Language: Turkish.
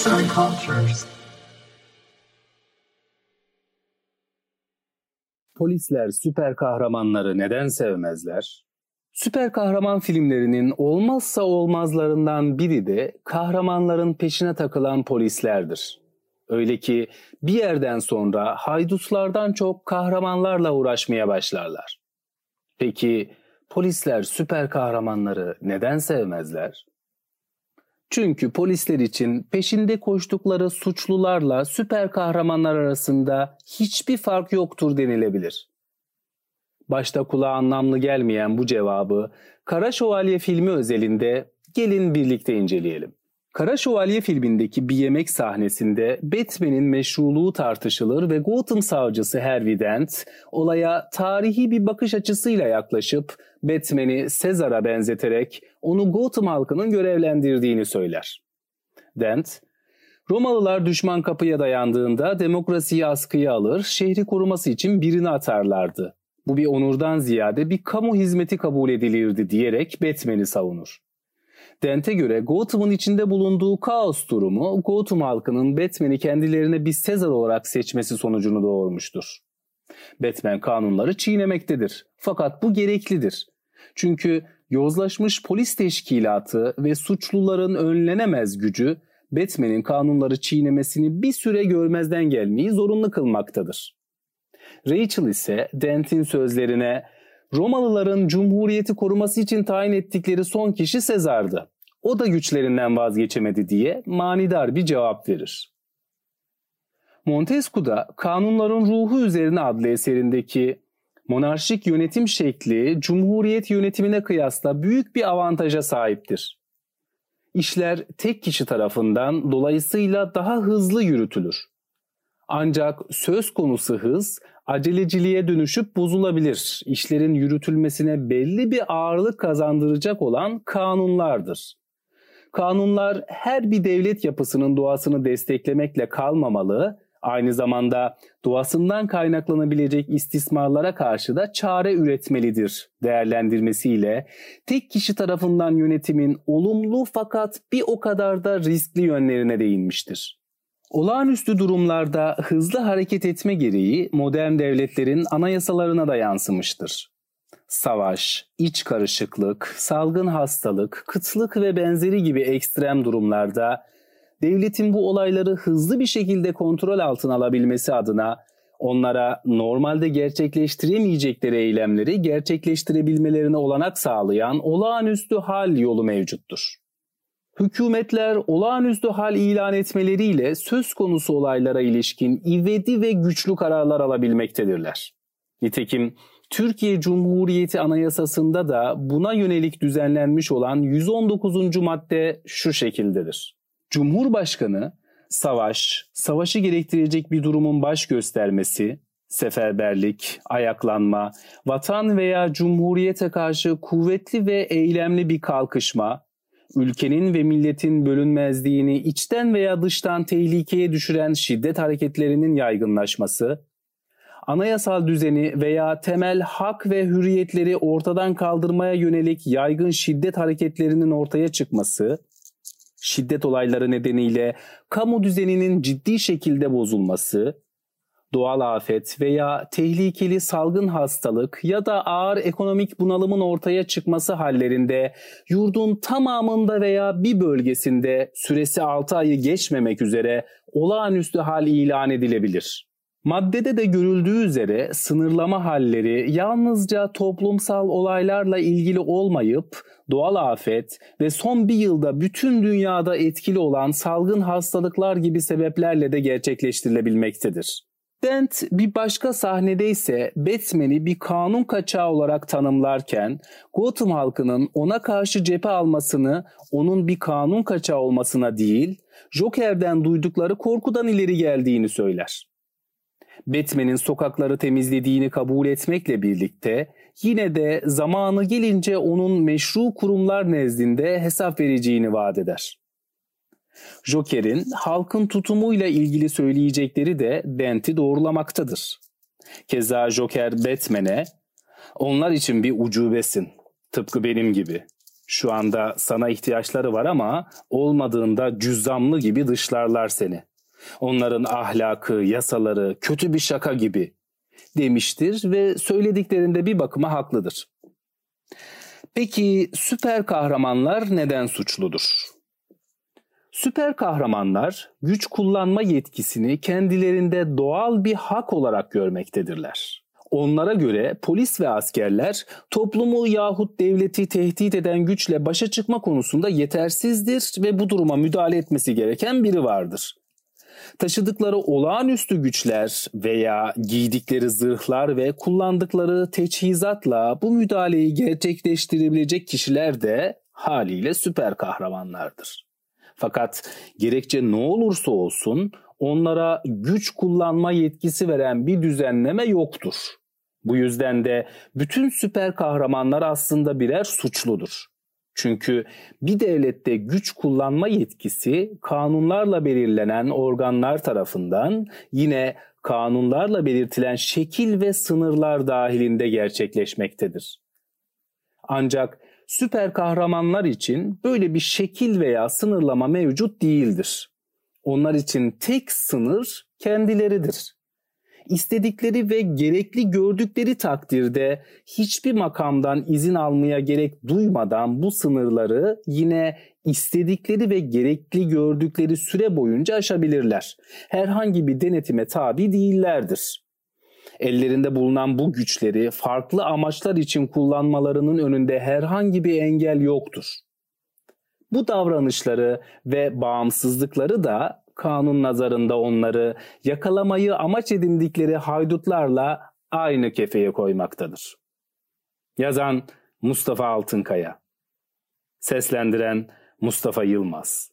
Arts and Cultures. Polisler süper kahramanları neden sevmezler? Süper kahraman filmlerinin olmazsa olmazlarından biri de kahramanların peşine takılan polislerdir. Öyle ki bir yerden sonra haydutlardan çok kahramanlarla uğraşmaya başlarlar. Peki polisler süper kahramanları neden sevmezler? Çünkü polisler için peşinde koştukları suçlularla süper kahramanlar arasında hiçbir fark yoktur denilebilir. Başta kulağa anlamlı gelmeyen bu cevabı Kara Şövalye filmi özelinde gelin birlikte inceleyelim. Kara Şövalye filmindeki bir yemek sahnesinde Batman'in meşruluğu tartışılır ve Gotham savcısı Harvey Dent olaya tarihi bir bakış açısıyla yaklaşıp Batman'i Sezar'a benzeterek onu Gotham halkının görevlendirdiğini söyler. Dent, Romalılar düşman kapıya dayandığında demokrasiyi askıya alır, şehri koruması için birini atarlardı. Bu bir onurdan ziyade bir kamu hizmeti kabul edilirdi diyerek Batman'i savunur. Dent'e göre Gotham'ın içinde bulunduğu kaos durumu Gotham halkının Batman'i kendilerine bir Sezar olarak seçmesi sonucunu doğurmuştur. Batman kanunları çiğnemektedir. Fakat bu gereklidir. Çünkü yozlaşmış polis teşkilatı ve suçluların önlenemez gücü Batman'in kanunları çiğnemesini bir süre görmezden gelmeyi zorunlu kılmaktadır. Rachel ise Dent'in sözlerine Romalıların cumhuriyeti koruması için tayin ettikleri son kişi Sezar'dı. O da güçlerinden vazgeçemedi diye manidar bir cevap verir. Montesquieu Kanunların Ruhu Üzerine adlı eserindeki monarşik yönetim şekli cumhuriyet yönetimine kıyasla büyük bir avantaja sahiptir. İşler tek kişi tarafından dolayısıyla daha hızlı yürütülür. Ancak söz konusu hız aceleciliğe dönüşüp bozulabilir. İşlerin yürütülmesine belli bir ağırlık kazandıracak olan kanunlardır. Kanunlar her bir devlet yapısının doğasını desteklemekle kalmamalı, aynı zamanda doğasından kaynaklanabilecek istismarlara karşı da çare üretmelidir değerlendirmesiyle tek kişi tarafından yönetimin olumlu fakat bir o kadar da riskli yönlerine değinmiştir. Olağanüstü durumlarda hızlı hareket etme gereği modern devletlerin anayasalarına da yansımıştır. Savaş, iç karışıklık, salgın hastalık, kıtlık ve benzeri gibi ekstrem durumlarda devletin bu olayları hızlı bir şekilde kontrol altına alabilmesi adına onlara normalde gerçekleştiremeyecekleri eylemleri gerçekleştirebilmelerine olanak sağlayan olağanüstü hal yolu mevcuttur. Hükümetler olağanüstü hal ilan etmeleriyle söz konusu olaylara ilişkin ivedi ve güçlü kararlar alabilmektedirler. Nitekim Türkiye Cumhuriyeti Anayasası'nda da buna yönelik düzenlenmiş olan 119. madde şu şekildedir. Cumhurbaşkanı savaş, savaşı gerektirecek bir durumun baş göstermesi, seferberlik, ayaklanma, vatan veya cumhuriyete karşı kuvvetli ve eylemli bir kalkışma, ülkenin ve milletin bölünmezliğini içten veya dıştan tehlikeye düşüren şiddet hareketlerinin yaygınlaşması, anayasal düzeni veya temel hak ve hürriyetleri ortadan kaldırmaya yönelik yaygın şiddet hareketlerinin ortaya çıkması, şiddet olayları nedeniyle kamu düzeninin ciddi şekilde bozulması, doğal afet veya tehlikeli salgın hastalık ya da ağır ekonomik bunalımın ortaya çıkması hallerinde yurdun tamamında veya bir bölgesinde süresi 6 ayı geçmemek üzere olağanüstü hal ilan edilebilir. Maddede de görüldüğü üzere sınırlama halleri yalnızca toplumsal olaylarla ilgili olmayıp doğal afet ve son bir yılda bütün dünyada etkili olan salgın hastalıklar gibi sebeplerle de gerçekleştirilebilmektedir. Dent bir başka sahnede ise Batman'i bir kanun kaçağı olarak tanımlarken Gotham halkının ona karşı cephe almasını onun bir kanun kaçağı olmasına değil Joker'den duydukları korkudan ileri geldiğini söyler. Batman'in sokakları temizlediğini kabul etmekle birlikte yine de zamanı gelince onun meşru kurumlar nezdinde hesap vereceğini vaat eder. Joker'in halkın tutumuyla ilgili söyleyecekleri de Dent'i doğrulamaktadır. Keza Joker Batman'e onlar için bir ucubesin tıpkı benim gibi. Şu anda sana ihtiyaçları var ama olmadığında cüzzamlı gibi dışlarlar seni. Onların ahlakı, yasaları kötü bir şaka gibi demiştir ve söylediklerinde bir bakıma haklıdır. Peki süper kahramanlar neden suçludur? Süper kahramanlar güç kullanma yetkisini kendilerinde doğal bir hak olarak görmektedirler. Onlara göre polis ve askerler toplumu yahut devleti tehdit eden güçle başa çıkma konusunda yetersizdir ve bu duruma müdahale etmesi gereken biri vardır. Taşıdıkları olağanüstü güçler veya giydikleri zırhlar ve kullandıkları teçhizatla bu müdahaleyi gerçekleştirebilecek kişiler de haliyle süper kahramanlardır. Fakat gerekçe ne olursa olsun onlara güç kullanma yetkisi veren bir düzenleme yoktur. Bu yüzden de bütün süper kahramanlar aslında birer suçludur. Çünkü bir devlette güç kullanma yetkisi kanunlarla belirlenen organlar tarafından yine kanunlarla belirtilen şekil ve sınırlar dahilinde gerçekleşmektedir. Ancak süper kahramanlar için böyle bir şekil veya sınırlama mevcut değildir. Onlar için tek sınır kendileridir istedikleri ve gerekli gördükleri takdirde hiçbir makamdan izin almaya gerek duymadan bu sınırları yine istedikleri ve gerekli gördükleri süre boyunca aşabilirler. Herhangi bir denetime tabi değillerdir. Ellerinde bulunan bu güçleri farklı amaçlar için kullanmalarının önünde herhangi bir engel yoktur. Bu davranışları ve bağımsızlıkları da kanun nazarında onları yakalamayı amaç edindikleri haydutlarla aynı kefeye koymaktadır. Yazan Mustafa Altınkaya Seslendiren Mustafa Yılmaz